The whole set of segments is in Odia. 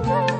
ପ୍ରଭୁ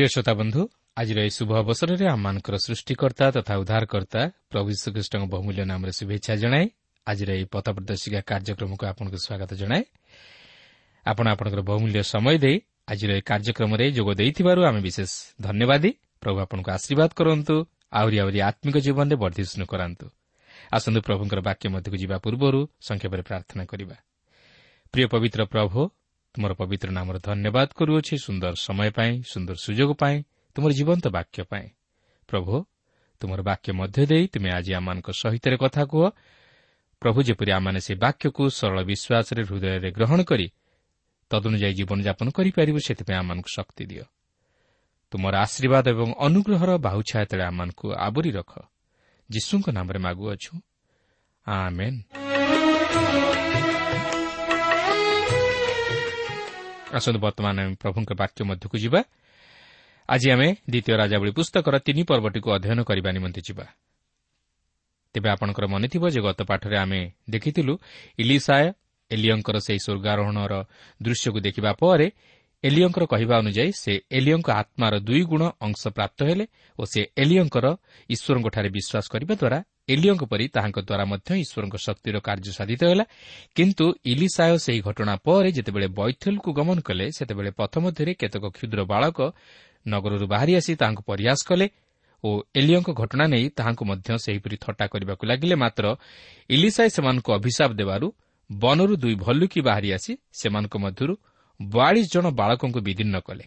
ପ୍ରିୟ ଶ୍ରୋତା ବନ୍ଧୁ ଆଜିର ଏହି ଶୁଭ ଅବସରରେ ଆମମାନଙ୍କର ସୃଷ୍ଟିକର୍ତ୍ତା ତଥା ଉଦ୍ଧାରକର୍ତ୍ତା ପ୍ରଭୁ ଶ୍ରୀକୃଷ୍ଣଙ୍କ ବହୁମୂଲ୍ୟ ନାମରେ ଶୁଭେଚ୍ଛା ଜଣାଏ ଆଜିର ଏହି ପଥ ପ୍ରଦର୍ଶିକା କାର୍ଯ୍ୟକ୍ରମକୁ ଆପଣଙ୍କୁ ସ୍ୱାଗତ ଜଣାଏ। ଆପଣ ଆପଣଙ୍କର ବହୁମୂଲ୍ୟ ସମୟ ଦେଇ ଆଜିର ଏହି କାର୍ଯ୍ୟକ୍ରମରେ ଯୋଗ ଦେଇଥିବାରୁ ଆମେ ବିଶେଷ ଧନ୍ୟବାଦୀ। ପ୍ରଭୁ ଆପଣଙ୍କୁ ଆଶୀର୍ବାଦ କରନ୍ତୁ ଆହୁରି ଆହୁରି ଆତ୍ମିକ ଜୀବନରେ ବର୍ଦ୍ଧିଷ୍ଣୁ କରାନ୍ତୁ। ଆସନ୍ତୁ ପ୍ରଭୁଙ୍କର ବାକ୍ୟ ମଧ୍ୟକୁ ଯିବା ପୂର୍ବରୁ ସଂକ୍ଷେପରେ ପ୍ରାର୍ଥନା କରିବା। ତୁମର ପବିତ୍ର ନାମର ଧନ୍ୟବାଦ କରୁଅଛି ସୁନ୍ଦର ସମୟ ପାଇଁ ସୁନ୍ଦର ସୁଯୋଗ ପାଇଁ ତୁମର ଜୀବନ୍ତ ବାକ୍ୟ ପାଇଁ। ପ୍ରଭୁ ତୁମର ବାକ୍ୟ ମଧ୍ୟ ଦେଇ ତୁମେ ଆଜି ଆମମାନଙ୍କ ସହିତ କଥା କୁହ। ପ୍ରଭୁ ଯେପରି ଆମମାନେ ସେ ବାକ୍ୟକୁ ସରଳ ବିଶ୍ୱାସରେ ହୃଦୟରେ ଗ୍ରହଣ କରି ତଦନୁଯାୟୀ ଜୀବନଯାପନ କରିପାରିବୁ ସେଥିପାଇଁ ଆମମାନଙ୍କୁ ଶକ୍ତି ଦିଅ। ତୁମର ଆଶୀର୍ବାଦ ଏବଂ ଅନୁଗ୍ରହର ବାହୁଛାୟା ତଳେ ଆମମାନଙ୍କୁ ଆବରି ରଖ। ଯୀଶୁଙ୍କ ନାମରେ ମାଗୁଅଛୁ। ଆମେନ୍। ଆସନ୍ତୁ ବର୍ତ୍ତମାନ ଆମେ ପ୍ରଭୁଙ୍କ ବାକ୍ୟ ମଧ୍ୟକୁ ଯିବା ଆଜି ଆମେ ଦ୍ୱିତୀୟ ରାଜାବଳୀ ପୁସ୍ତକର ତିନି ପର୍ବଟିକୁ ଅଧ୍ୟୟନ କରିବା ନିମନ୍ତେ ଯିବା ତେବେ ଆପଣଙ୍କର ମନେଥିବ ଯେ ଗତ ପାଠରେ ଆମେ ଦେଖିଥିଲୁ ଇଲିସାୟ ଏଲିୟଙ୍କର ସେହି ସ୍ୱର୍ଗାରୋହଣର ଦୃଶ୍ୟକୁ ଦେଖିବା ପରେ ଏଲିୟଙ୍କର କହିବା ଅନୁଯାୟୀ ସେ ଏଲିୟଙ୍କ ଆତ୍ମାର ଦୁଇ ଗୁଣ ଅଂଶ ପ୍ରାପ୍ତ ହେଲେ ଓ ସେ ଏଲିୟଙ୍କର ଈଶ୍ୱରଙ୍କଠାରେ ବିଶ୍ୱାସ କରିବା ଦ୍ୱାରା ଏଲିୟଙ୍କ ପରି ତାହାଙ୍କ ଦ୍ୱାରା ମଧ୍ୟ ଈଶ୍ୱରଙ୍କ ଶକ୍ତିର କାର୍ଯ୍ୟ ସାଧିତ ହେଲା। କିନ୍ତୁ ଇଲିସାୟ ସେହି ଘଟଣା ପରେ ଯେତେବେଳେ ବୈଥଲକୁ ଗମନ କଲେ ସେତେବେଳେ ପଥ ମଧ୍ୟରେ କେତେକ କ୍ଷୁଦ୍ର ବାଳକ ନଗରରୁ ବାହାରି ଆସି ତାହାଙ୍କୁ ପରିହାସ କଲେ ଓ ଏଲିୟଙ୍କ ଘଟଣା ନେଇ ତାହାଙ୍କୁ ମଧ୍ୟ ସେହିପରି ଥଟ୍ଟା କରିବାକୁ ଲାଗିଲେ। ମାତ୍ର ଇଲିସାଏ ସେମାନଙ୍କୁ ଅଭିଶାପ ଦେବାରୁ ବନରୁ ଦୁଇ ଭଲ୍ଲୁକି ବାହାରି ଆସି ସେମାନଙ୍କ ମଧ୍ୟରୁ ବୟାଳିଶ ଜଣ ବାଳକଙ୍କୁ ବିଦୀର୍ଣ୍ଣ କଲେ।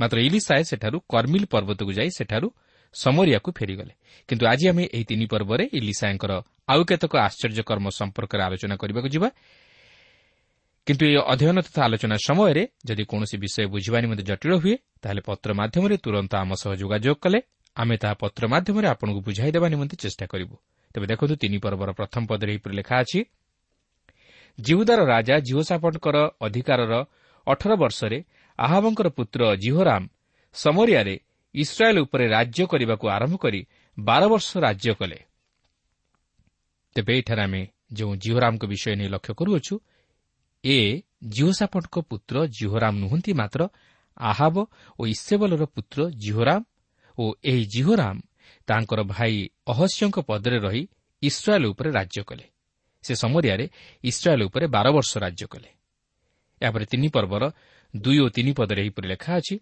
ମାତ୍ର ଇଲିସାଏ ସେଠାରୁ କର୍ମିଲ ପର୍ବତକୁ ଯାଇ ସେଠାରୁ ସମରିଆକୁ ଫେରିଗଲେ। କିନ୍ତୁ ଆଜି ଆମେ ଏହି ତିନି ପର୍ବରେ ଇଲିସାଏଙ୍କର ଆଉ କେତେକ ଆଶ୍ଚର୍ଯ୍ୟକର୍ମ ସମ୍ପର୍କରେ ଆଲୋଚନା କରିବାକୁ ଯିବା। କିନ୍ତୁ ଏହି ଅଧ୍ୟୟନ ତଥା ଆଲୋଚନା ସମୟରେ ଯଦି କୌଣସି ବିଷୟ ବୁଝିବା ନିମନ୍ତେ ଜଟିଳ ହୁଏ ତାହେଲେ ପତ୍ର ମାଧ୍ୟମରେ ତୁରନ୍ତ ଆମ ସହ ଯୋଗାଯୋଗ କଲେ। ଆମେ ତାହା ପତ୍ର ମାଧ୍ୟମରେ ଆପଣଙ୍କୁ ବୁଝାଇ ଦେବା ନିମନ୍ତେ ଚେଷ୍ଟା କରିବୁ। ତେବେ ଦେଖନ୍ତୁ ତିନି ପର୍ବର ପ୍ରଥମ ପଦରେ ଏହିପରି ଲେଖା ଅଛି ଜିହୁଦାର ରାଜା ଜିହୋସାପଟଙ୍କର ଅଧିକାରର ଅଠର ବର୍ଷରେ ଆହାବଙ୍କର ପୁତ୍ର ଜିହୋରାମ ସମରିଆରେ ଇସ୍ରାଏଲ୍ ଉପରେ ରାଜ୍ୟ କରିବାକୁ ଆରମ୍ଭ କରି ବାର ବର୍ଷ ରାଜ୍ୟ କଲେ। ତେବେ ଏଠାରେ ଆମେ ଯେଉଁ ଜିହୋରାମଙ୍କ ବିଷୟ ନେଇ ଲକ୍ଷ୍ୟ କରୁଅଛୁ ଏ ଜିହୋସାପଟଙ୍କ ପୁତ୍ର ଜିହୋରାମ ନୁହନ୍ତି ମାତ୍ର ଆହାବ ଓ ଇସେବଲର ପୁତ୍ର ଜିହୋରାମ ଓ ଏହି ଜିହୋରାମ ତାଙ୍କର ଭାଇ ଅହସ୍ୟଙ୍କ ପଦରେ ରହି ଇସ୍ରାଏଲ୍ ଉପରେ ରାଜ୍ୟ କଲେ। ସେ ସମରିଆରେ ଇସ୍ରାଏଲ୍ ଉପରେ ବାର ବର୍ଷ ରାଜ୍ୟ କଲେ। ଏହାପରେ ତିନି ପର୍ବର ଦୁଇ ଓ ତିନି ପଦରେ ଏହିପରି ଲେଖା ଅଛି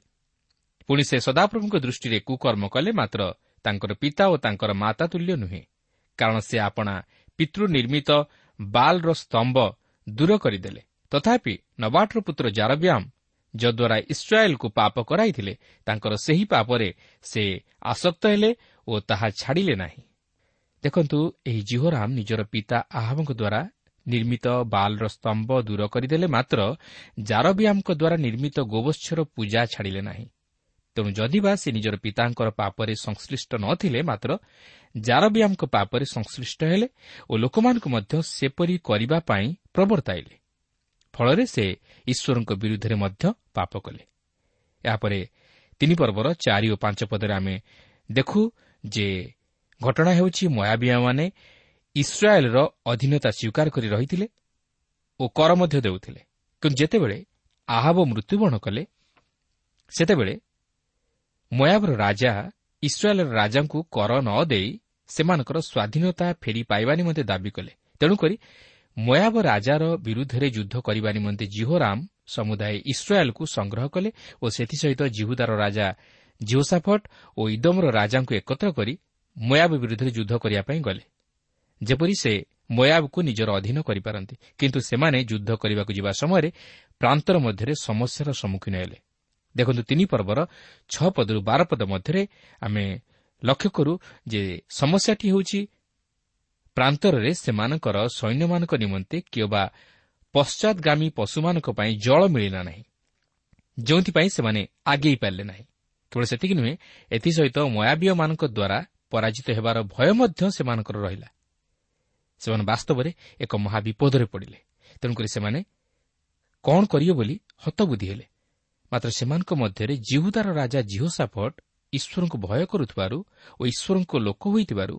ପୁଣି ସେ ସଦାପ୍ରଭୁଙ୍କ ଦୃଷ୍ଟିରେ କୁକର୍ମ କଲେ ମାତ୍ର ତାଙ୍କର ପିତା ଓ ତାଙ୍କର ମାତା ତୁଲ୍ୟ ନୁହେଁ। କାରଣ ସେ ଆପଣା ପିତୃ ନିର୍ମିତ ବାଲ୍ର ସ୍ତମ୍ଭ ଦୂର କରିଦେଲେ। ତଥାପି ନବାଟର ପୁତ୍ର ଜାରବ୍ୟାମ୍ ଯଦ୍ୱାରା ଇସ୍ରାଏଲ୍କୁ ପାପ କରାଇଥିଲେ ତାଙ୍କର ସେହି ପାପରେ ସେ ଆସକ୍ତ ହେଲେ ଓ ତାହା ଛାଡ଼ିଲେ ନାହିଁ। ଦେଖନ୍ତୁ ଏହି ଜିହୋରାମ ନିଜର ପିତା ଆହବଙ୍କ ଦ୍ୱାରା ନିର୍ମିତ ବାଲ୍ର ସ୍ତମ୍ଭ ଦୂର କରିଦେଲେ ମାତ୍ର ଜାରବିଆମଙ୍କ ଦ୍ୱାରା ନିର୍ମିତ ଗୋବତ୍ସର ପୂଜା ଛାଡ଼ିଲେ ନାହିଁ। ତେଣୁ ଯଦିବା ସେ ନିଜର ପିତାଙ୍କର ପାପରେ ସଂଶ୍ଳିଷ୍ଟ ନ ଥିଲେ ମାତ୍ର ଜାରବିଆମଙ୍କ ପାପରେ ସଂଶ୍ଳିଷ୍ଟ ହେଲେ ଓ ଲୋକମାନଙ୍କୁ ମଧ୍ୟ ସେପରି କରିବା ପାଇଁ ପ୍ରବର୍ତ୍ତାଇଲେ ଫଳରେ ସେ ଈଶ୍ୱରଙ୍କ ବିରୁଦ୍ଧରେ ମଧ୍ୟ ପାପ କଲେ। ଏହାପରେ ତିନି ପର୍ବର ଚାରି ଓ ପାଞ୍ଚ ପଦରେ ଆମେ ଦେଖୁ ଯେ ଘଟଣା ହେଉଛି ମୟାବିଆମାନେ ଇସ୍ରାଏଲ୍ର ଅଧୀନତା ସ୍ୱୀକାର କରି ରହିଥିଲେ ଓ କର ମଧ୍ୟ ଦେଉଥିଲେ। କିନ୍ତୁ ଯେତେବେଳେ ଆହବ ମୃତ୍ୟୁବରଣ କଲେ ସେତେବେଳେ ମୟାବର ରାଜା ଇସ୍ରାଏଲ୍ର ରାଜାଙ୍କୁ କର ନ ଦେଇ ସେମାନଙ୍କର ସ୍ୱାଧୀନତା ଫେରି ପାଇବା ନିମନ୍ତେ ଦାବି କଲେ। ତେଣୁକରି ମୟାବ ରାଜାର ବିରୁଦ୍ଧରେ ଯୁଦ୍ଧ କରିବା ନିମନ୍ତେ ଜିହୋରାମ ସମୁଦାୟ ଇସ୍ରାଏଲ୍କୁ ସଂଗ୍ରହ କଲେ ଓ ସେଥିସହିତ ଜିହୁଦାର ରାଜା ଜିଓସାଫଟ୍ ଓ ଇଦମର ରାଜାଙ୍କୁ ଏକତ୍ର କରି ମୟାବ ବିରୁଦ୍ଧରେ ଯୁଦ୍ଧ କରିବା ପାଇଁ ଗଲେ। ଯେପରି ସେ ମୟାବକୁ ନିଜର ଅଧୀନ କରିପାରନ୍ତି କିନ୍ତୁ ସେମାନେ ଯୁଦ୍ଧ କରିବାକୁ ଯିବା ସମୟରେ ପ୍ରାନ୍ତର ମଧ୍ୟରେ ସମସ୍ୟାର ସମ୍ମୁଖୀନ ହେଲେ। ଦେଖନ୍ତୁ ତିନି ପର୍ବର ଛଅ ପଦରୁ ବାର ପଦ ମଧ୍ୟରେ ଆମେ ଲକ୍ଷ୍ୟ କରୁ ଯେ ସମସ୍ୟାଟି ହେଉଛି ପ୍ରାନ୍ତରରେ ସେମାନଙ୍କର ସୈନ୍ୟମାନଙ୍କ ନିମନ୍ତେ କିମ୍ବା ପଶ୍ଚାତ୍ଗାମୀ ପଶୁମାନଙ୍କ ପାଇଁ ଜଳ ମିଳିଲା ନାହିଁ ଯେଉଁଥିପାଇଁ ସେମାନେ ଆଗେଇ ପାରିଲେ ନାହିଁ। କେବଳ ସେତିକି ନୁହେଁ ଏଥିସହିତ ମୟାବୀୟମାନଙ୍କ ଦ୍ୱାରା ପରାଜିତ ହେବାର ଭୟ ମଧ୍ୟ ସେମାନଙ୍କର ରହିଲା। ସେମାନେ ବାସ୍ତବରେ ଏକ ମହାବିପଦରେ ପଡ଼ିଲେ। ତେଣୁକରି ସେମାନେ କ'ଣ କରିବେ ବୋଲି ହତବୁଦ୍ଧି ହେଲେ? ମାତ୍ର ସେମାନଙ୍କ ମଧ୍ୟରେ ଜିହୁଦାର ରାଜା ଜିହୋସାଫଟ୍ ଈଶ୍ୱରଙ୍କୁ ଭୟ କରୁଥିବାରୁ ଓ ଈଶ୍ୱରଙ୍କ ଲୋକ ହୋଇଥିବାରୁ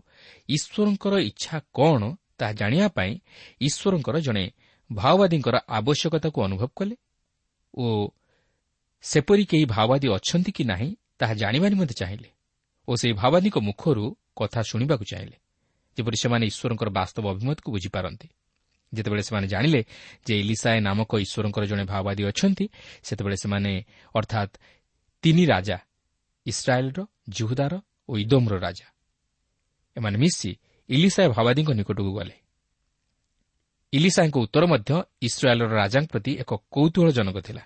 ଈଶ୍ୱରଙ୍କର ଇଚ୍ଛା କ'ଣ ତାହା ଜାଣିବା ପାଇଁ ଈଶ୍ୱରଙ୍କର ଜଣେ ଭାଓବାଦୀଙ୍କର ଆବଶ୍ୟକତାକୁ ଅନୁଭବ କଲେ ଓ ସେପରି କେହି ଭାଓବାଦୀ ଅଛନ୍ତି କି ନାହିଁ ତାହା ଜାଣିବା ନିମନ୍ତେ ଚାହିଁଲେ ଓ ସେହି ଭାଓବାଦୀଙ୍କ ମୁଖରୁ କଥା ଶୁଣିବାକୁ ଚାହିଁଲେ ଯେପରି ସେମାନେ ଈଶ୍ୱରଙ୍କର ବାସ୍ତବ ଅଭିମତକୁ ବୁଝିପାରନ୍ତି। ଯେତେବେଳେ ସେମାନେ ଜାଣିଲେ ଯେ ଇଲିସାଏ ନାମକ ଈଶ୍ୱରଙ୍କର ଜଣେ ଭାଓବାଦୀ ଅଛନ୍ତି ସେତେବେଳେ ସେମାନେ ଅର୍ଥାତ୍ ତିନି ରାଜା ଇସ୍ରାଏଲ୍ର ଜୁହୁଦାର ଓ ଇଦୋମ୍ର ରାଜା ଏମାନେ ମିଶି ଇଲିସାଏ ଭାବାଦୀଙ୍କ ନିକଟକୁ ଗଲେ। ଇଲିସାଏଙ୍କ ଉତ୍ତର ମଧ୍ୟ ଇସ୍ରାଏଲ୍ର ରାଜାଙ୍କ ପ୍ରତି ଏକ କୌତୁହଳଜନକ ଥିଲା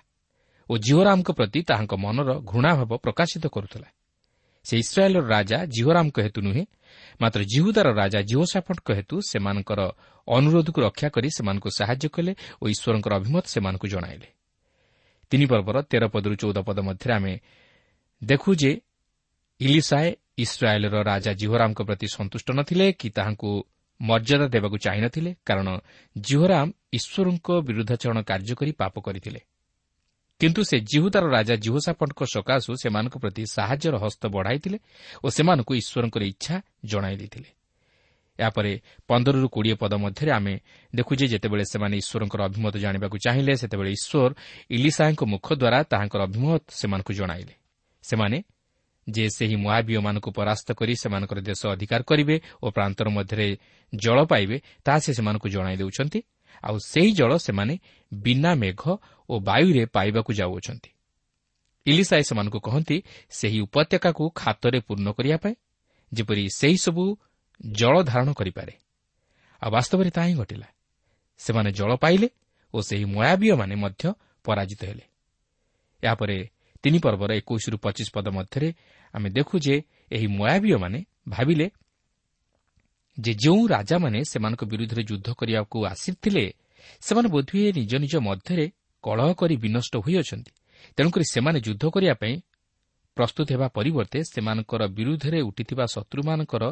ଓ ଜିହୋରାମଙ୍କ ପ୍ରତି ତାହାଙ୍କ ମନର ଘୃଣାଭାବ ପ୍ରକାଶିତ କରୁଥିଲା। ସେ ଇସ୍ରାଏଲ୍ର ରାଜା ଜିହୋରାମଙ୍କ ହେତୁ ନୁହେଁ ମାତ୍ର ଜିହୁଦାର ରାଜା ଜିହୋସାଫଟଙ୍କ ହେତୁ ସେମାନଙ୍କର ଅନୁରୋଧକୁ ରକ୍ଷା କରି ସେମାନଙ୍କୁ ସାହାଯ୍ୟ କଲେ ଓ ଈଶ୍ୱରଙ୍କର ଅଭିମତ ସେମାନଙ୍କୁ ଜଣାଇଲେ ତିନି ପର୍ବର ତେର ପଦରୁ ଚଉଦ ପଦ ମଧ୍ୟରେ ଆମେ ଦେଖୁ ଯେ ଇଲିସାଏ ଇସ୍ରାଏଲ୍ର ରାଜା ଜିହୋରାମଙ୍କ ପ୍ରତି ସନ୍ତୁଷ୍ଟ ନ ଥିଲେ କି ତାହାଙ୍କୁ ମର୍ଯ୍ୟାଦା ଦେବାକୁ ଚାହିଁନଥିଲେ କାରଣ ଜିହୋରାମ ଈଶ୍ୱରଙ୍କ ବିରୁଦ୍ଧାଚରଣ କାର୍ଯ୍ୟ କରି ପାପ କରିଥିଲେ। କିନ୍ତୁ ସେ ଜିହୁଦାର ରାଜା ଜିହୋସାପଟଙ୍କ ସକାଶୁ ସେମାନଙ୍କ ପ୍ରତି ସାହାଯ୍ୟର ହସ୍ତ ବଢ଼ାଇଥିଲେ ଓ ସେମାନଙ୍କୁ ଈଶ୍ୱରଙ୍କର ଇଚ୍ଛା ଜଣାଇ ଦେଇଥିଲେ। ଏହାପରେ ପନ୍ଦରରୁ କୋଡ଼ିଏ ପଦ ମଧ୍ୟରେ ଆମେ ଦେଖୁ ଯେତେବେଳେ ସେମାନେ ଈଶ୍ୱରଙ୍କର ଅଭିମତ ଜାଣିବାକୁ ଚାହିଁଲେ ସେତେବେଳେ ଈଶ୍ୱର ଇଲିସାଏଙ୍କ ମୁଖ ଦ୍ୱାରା ତାହାଙ୍କର ଅଭିମତ ସେମାନଙ୍କୁ ଜଣାଇଲେ। ସେମାନେ ଯେ ସେହି ମହାବୀୟମାନଙ୍କୁ ପରାସ୍ତ କରି ସେମାନଙ୍କର ଦେଶ ଅଧିକାର କରିବେ ଓ ପ୍ରାନ୍ତର ମଧ୍ୟରେ ଜଳ ପାଇବେ ତାହା ସେ ସେମାନଙ୍କୁ ଜଣାଇ ଦେଉଛନ୍ତି। ଆଉ ସେହି ଜଳ ସେମାନେ ବିନା ମେଘ ଓ ବାୟୁରେ ପାଇବାକୁ ଯାଉଅଛନ୍ତି। ଇଲିସାଏ ସେମାନଙ୍କୁ କହନ୍ତି ସେହି ଉପତ୍ୟକାକୁ ଖାତରେ ପୂର୍ଣ୍ଣ କରିବା ପାଇଁ ଯେପରି ସେହିସବୁ ଜଳ ଧାରଣ କରିପାରେ। ଆଉ ବାସ୍ତବରେ ତାହା ହିଁ ଘଟିଲା। ସେମାନେ ଜଳ ପାଇଲେ ଓ ସେହି ମୟାବୀୟମାନେ ମଧ୍ୟ ପରାଜିତ ହେଲେ। ଏହାପରେ ତିନି ପର୍ବର ଏକୋଇଶରୁ ପଚିଶ ପଦ ମଧ୍ୟରେ ଆମେ ଦେଖୁ ଯେ ଏହି ମୟାବୀୟମାନେ ଭାବିଲେ ଯେ ଯେଉଁ ରାଜାମାନେ ସେମାନଙ୍କ ବିରୁଦ୍ଧରେ ଯୁଦ୍ଧ କରିବାକୁ ଆସିଥିଲେ ସେମାନେ ବୋଧହୁଏ ନିଜ ନିଜ ମଧ୍ୟରେ କଳହ କରି ବିନଷ୍ଟ ହୋଇଅଛନ୍ତି। ତେଣୁକରି ସେମାନେ ଯୁଦ୍ଧ କରିବା ପାଇଁ ପ୍ରସ୍ତୁତ ହେବା ପରିବର୍ତ୍ତେ ସେମାନଙ୍କର ବିରୁଦ୍ଧରେ ଉଠିଥିବା ଶତ୍ରୁମାନଙ୍କର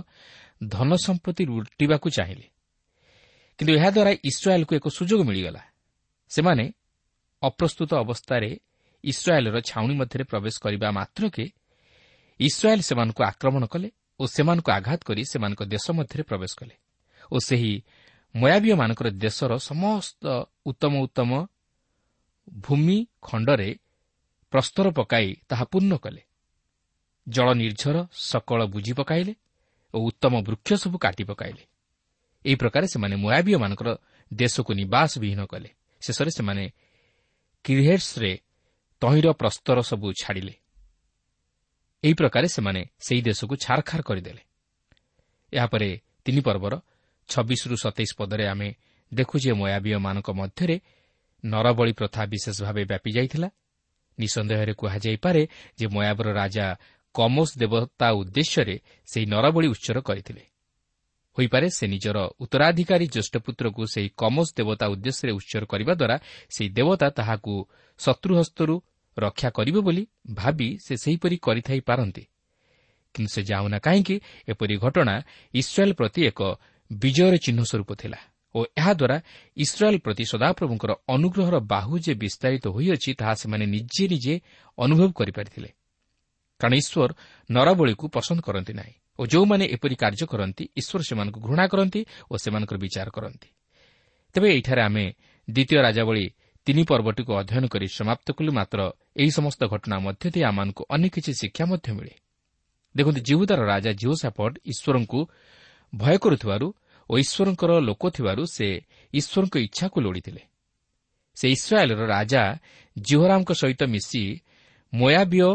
ଧନ ସମ୍ପତ୍ତି ଲୁଟିବାକୁ ଚାହିଁଲେ। କିନ୍ତୁ ଏହାଦ୍ୱାରା ଇସ୍ରାଏଲ୍କୁ ଏକ ସୁଯୋଗ ମିଳିଗଲା। ସେମାନେ ଅପ୍ରସ୍ତୁତ ଅବସ୍ଥାରେ ଇସ୍ରାଏଲ୍ର ଛାଉଣି ମଧ୍ୟରେ ପ୍ରବେଶ କରିବା ମାତ୍ରକେ ଇସ୍ରାଏଲ୍ ସେମାନଙ୍କୁ ଆକ୍ରମଣ କଲେ ଓ ସେମାନଙ୍କୁ ଆଘାତ କରି ସେମାନଙ୍କ ଦେଶ ମଧ୍ୟରେ ପ୍ରବେଶ କଲେ ଓ ସେହି ମୟାବୀୟମାନଙ୍କର ଦେଶର ସମସ୍ତ ଉତ୍ତମ ଉତ୍ତମ ଭୂମି ଖଣ୍ଡରେ ପ୍ରସ୍ତର ପକାଇ ତାହା ପୂର୍ଣ୍ଣ କଲେ। ଜଳ ନିର୍ଝର ସକଳ ବୁଝି ପକାଇଲେ ଓ ଉତ୍ତମ ବୃକ୍ଷ ସବୁ କାଟି ପକାଇଲେ। ଏହି ପ୍ରକାର ସେମାନେ ମୟାବୀୟମାନଙ୍କର ଦେଶକୁ ନିବାସ ବିହୀନ କଲେ। ଶେଷରେ ସେମାନେ କିରହେଟ୍ସରେ ତହିଁର ପ୍ରସ୍ତର ସବୁ ଛାଡ଼ିଲେ। ଏହି ପ୍ରକାରେ ସେମାନେ ସେହି ଦେଶକୁ ଛାରଖାର କରିଦେଲେ। ଏହାପରେ ତିନି ପର୍ବର ଛବିଶରୁ ସତେଇଶ ପଦରେ ଆମେ ଦେଖୁ ଯେ ମୟାବୀୟମାନଙ୍କ ମଧ୍ୟରେ ନରବଳି ପ୍ରଥା ବିଶେଷ ଭାବେ ବ୍ୟାପି ଯାଇଥିଲା। ନିଃସନ୍ଦେହରେ କୁହାଯାଇପାରେ ଯେ ମୟାବର ରାଜା କମୋସ ଦେବତା ଉଦ୍ଦେଶ୍ୟରେ ସେହି ନରବଳି ଉତ୍ସର କରିଥିଲେ। ହୋଇପାରେ ସେ ନିଜର ଉତ୍ତରାଧିକାରୀ ଜ୍ୟେଷ୍ଠପୁତ୍ରକୁ ସେହି କମୋସ ଦେବତା ଉଦ୍ଦେଶ୍ୟରେ ଉତ୍ସର କରିବା ଦ୍ୱାରା ସେହି ଦେବତା ତାହାକୁ ଶତ୍ରୁହସ୍ତରୁ ରକ୍ଷା କରିବ ବୋଲି ଭାବି ସେ ସେହିପରି କରିଥାଇ ପାରନ୍ତି। କିନ୍ତୁ ସେ ଯାଉନା କାହିଁକି ଏପରି ଘଟଣା ଇସ୍ରାଏଲ୍ ପ୍ରତି ଏକ ବିଜୟର ଚିହ୍ନ ସ୍ୱରୂପ ଥିଲା। ଓ ଏହାଦ୍ୱାରା ଇସ୍ରାଏଲ୍ ପ୍ରତି ସଦାପ୍ରଭୁଙ୍କର ଅନୁଗ୍ରହର ବାହୁ ଯେ ବିସ୍ତାରିତ ହୋଇଅଛି ତାହା ସେମାନେ ନିଜେ ନିଜେ ଅନୁଭବ କରିପାରିଥିଲେ। କାରଣ ଈଶ୍ୱର ନରବଳିକୁ ପସନ୍ଦ କରନ୍ତି ନାହିଁ ଓ ଯେଉଁମାନେ ଏପରି କାର୍ଯ୍ୟ କରନ୍ତି ଈଶ୍ୱର ସେମାନଙ୍କୁ ଘୃଣା କରନ୍ତି ଓ ସେମାନଙ୍କର ବିଚାର କରନ୍ତି। ତେବେ ଏଠାରେ ଆମେ ଦ୍ୱିତୀୟ ରାଜାବଳୀ ତିନି ପର୍ବଟିକୁ ଅଧ୍ୟୟନ କରି ସମାପ୍ତ କଲୁ। ମାତ୍ର ଏହି ସମସ୍ତ ଘଟଣା ମଧ୍ୟ ଦେଇ ଆମମାନଙ୍କୁ ଅନେକ କିଛି ଶିକ୍ଷା ମଧ୍ୟ ମିଳେ। ଦେଖନ୍ତୁ ଜିହୁଦାର ରାଜା ଜିଓ ସାପଟ ଈଶ୍ୱରଙ୍କୁ ଭୟ କରୁଥିବାରୁ ଓ ଈଶ୍ୱରଙ୍କର ଲୋକ ଥିବାରୁ ସେ ଈଶ୍ୱରଙ୍କ ଇଚ୍ଛାକୁ ଲୋଡ଼ିଥିଲେ। ସେ ଇସ୍ରାଏଲ୍ର ରାଜା ଜିହୋରାମଙ୍କ ସହିତ ମିଶି ମୋୟାବିୟ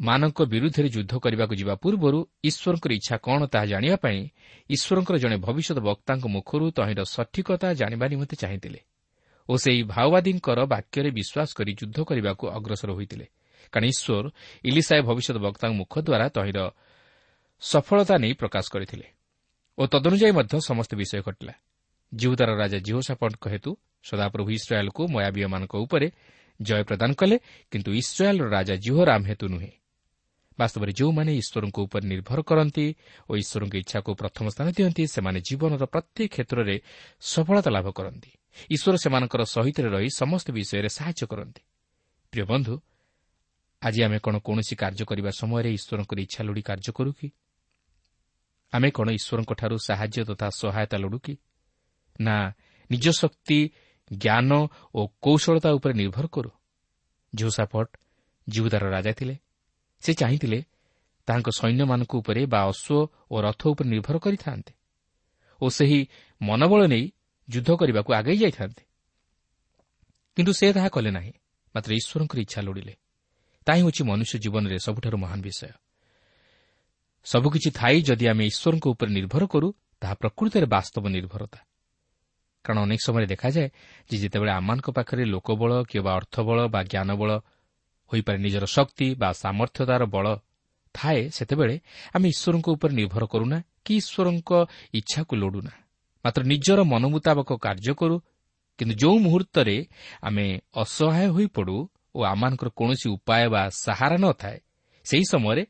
ମାନଙ୍କ ବିରୁଦ୍ଧରେ ଯୁଦ୍ଧ କରିବାକୁ ଯିବା ପୂର୍ବରୁ ଈଶ୍ୱରଙ୍କର ଇଚ୍ଛା କ'ଣ ତାହା ଜାଣିବା ପାଇଁ ଈଶ୍ୱରଙ୍କର ଜଣେ ଭବିଷ୍ୟତ ବକ୍ତାଙ୍କ ମୁଖରୁ ତହିଁର ସଠିକତା ଜାଣିବା ନିମନ୍ତେ ଚାହିଁଥିଲେ ଓ ସେହି ମାଓବାଦୀଙ୍କର ବାକ୍ୟରେ ବିଶ୍ୱାସ କରି ଯୁଦ୍ଧ କରିବାକୁ ଅଗ୍ରସର ହୋଇଥିଲେ। କାରଣ ଈଶ୍ୱର ଇଲିସାଏ ଭବିଷ୍ୟତ ବକ୍ତାଙ୍କ ମୁଖ ଦ୍ୱାରା ତହିଁର ସଫଳତା ନେଇ ପ୍ରକାଶ କରିଥିଲେ। ଓ ତଦନୁଯାୟୀ ମଧ୍ୟ ସମସ୍ତ ବିଷୟ ଘଟିଲା। ଜିହୁଦାର ରାଜା ଜିହୋସାପଟଙ୍କ ହେତୁ ସଦାପ୍ରଭୁ ଇସ୍ରାଏଲ୍କୁ ମୟାବୀୟମାନଙ୍କ ଉପରେ ଜୟ ପ୍ରଦାନ କଲେ କିନ୍ତୁ ଇସ୍ରାଏଲ୍ର ରାଜା ଜିହୋରାମ ହେତୁ ନୁହେଁ। ବାସ୍ତବରେ ଯେଉଁମାନେ ଈଶ୍ୱରଙ୍କ ଉପରେ ନିର୍ଭର କରନ୍ତି ଓ ଈଶ୍ୱରଙ୍କ ଇଚ୍ଛାକୁ ପ୍ରଥମ ସ୍ଥାନ ଦିଅନ୍ତି ସେମାନେ ଜୀବନର ପ୍ରତ୍ୟେକ କ୍ଷେତ୍ରରେ ସଫଳତା ଲାଭ କରନ୍ତି। ଈଶ୍ୱର ସେମାନଙ୍କର ସହିତ ରହି ସମସ୍ତ ବିଷୟରେ ସାହାଯ୍ୟ କରନ୍ତି। ପ୍ରିୟ ବନ୍ଧୁ ଆଜି ଆମେ କ'ଣ କୌଣସି କାର୍ଯ୍ୟ କରିବା ସମୟରେ ଈଶ୍ୱରଙ୍କର ଇଚ୍ଛା ଲୋଡ଼ି କାର୍ଯ୍ୟ କରୁ କି? ଆମେ କ'ଣ ଈଶ୍ୱରଙ୍କଠାରୁ ସାହାଯ୍ୟ ତଥା ସହାୟତା ଲୋଡ଼ୁ କି? ନା ନିଜ ଶକ୍ତି ଜ୍ଞାନ ଓ କୌଶଳତା ଉପରେ ନିର୍ଭର କରୁ। ଝୋସାପଟ ଜିହୁଦାର ରାଜା ଥିଲେ। ସେ ଚାହିଁଥିଲେ ତାଙ୍କ ସୈନ୍ୟମାନଙ୍କ ଉପରେ ବା ଅଶ୍ୱ ଓ ରଥ ଉପରେ ନିର୍ଭର କରିଥାନ୍ତେ ଓ ସେହି ମନୋବଳ ନେଇ ଯୁଦ୍ଧ କରିବାକୁ ଆଗେଇ ଯାଇଥାନ୍ତେ। କିନ୍ତୁ ସେ ତାହା କଲେ ନାହିଁ ମାତ୍ର ଈଶ୍ୱରଙ୍କର ଇଚ୍ଛା ଲୋଡ଼ିଲେ। ତାହା ହେଉଛି ମନୁଷ୍ୟ ଜୀବନରେ ସବୁଠାରୁ ମହାନ ବିଷୟ। ସବୁକିଛି ଥାଇ ଯଦି ଆମେ ଈଶ୍ୱରଙ୍କ ଉପରେ ନିର୍ଭର କରୁ ତାହା ପ୍ରକୃତରେ ବାସ୍ତବ ନିର୍ଭରତା। କାରଣ ଅନେକ ସମୟରେ ଦେଖାଯାଏ ଯେ ଯେତେବେଳେ ଆମମାନଙ୍କ ପାଖରେ ଲୋକବଳ କିମ୍ବା ଅର୍ଥବଳ ବା ଜ୍ଞାନବଳ ହୋଇପାରେ ନିଜର ଶକ୍ତି ବା ସାମର୍ଥ୍ୟତାର ବଳ ଥାଏ ସେତେବେଳେ ଆମେ ଈଶ୍ୱରଙ୍କ ଉପରେ ନିର୍ଭର କରୁନା କି ଈଶ୍ୱରଙ୍କ ଇଚ୍ଛାକୁ ଲୋଡ଼ୁନା। ମାତ୍ର ନିଜର ମନ ମୁତାବକ କାର୍ଯ୍ୟ କରୁ କିନ୍ତୁ ଯେଉଁ ମୁହୂର୍ତ୍ତରେ ଆମେ ଅସହାୟ ହୋଇପଡ଼ୁ ଓ ଆମମାନଙ୍କର କୌଣସି ଉପାୟ ବା ସାହାରା ନ ଥାଏ ସେହି ସମୟରେ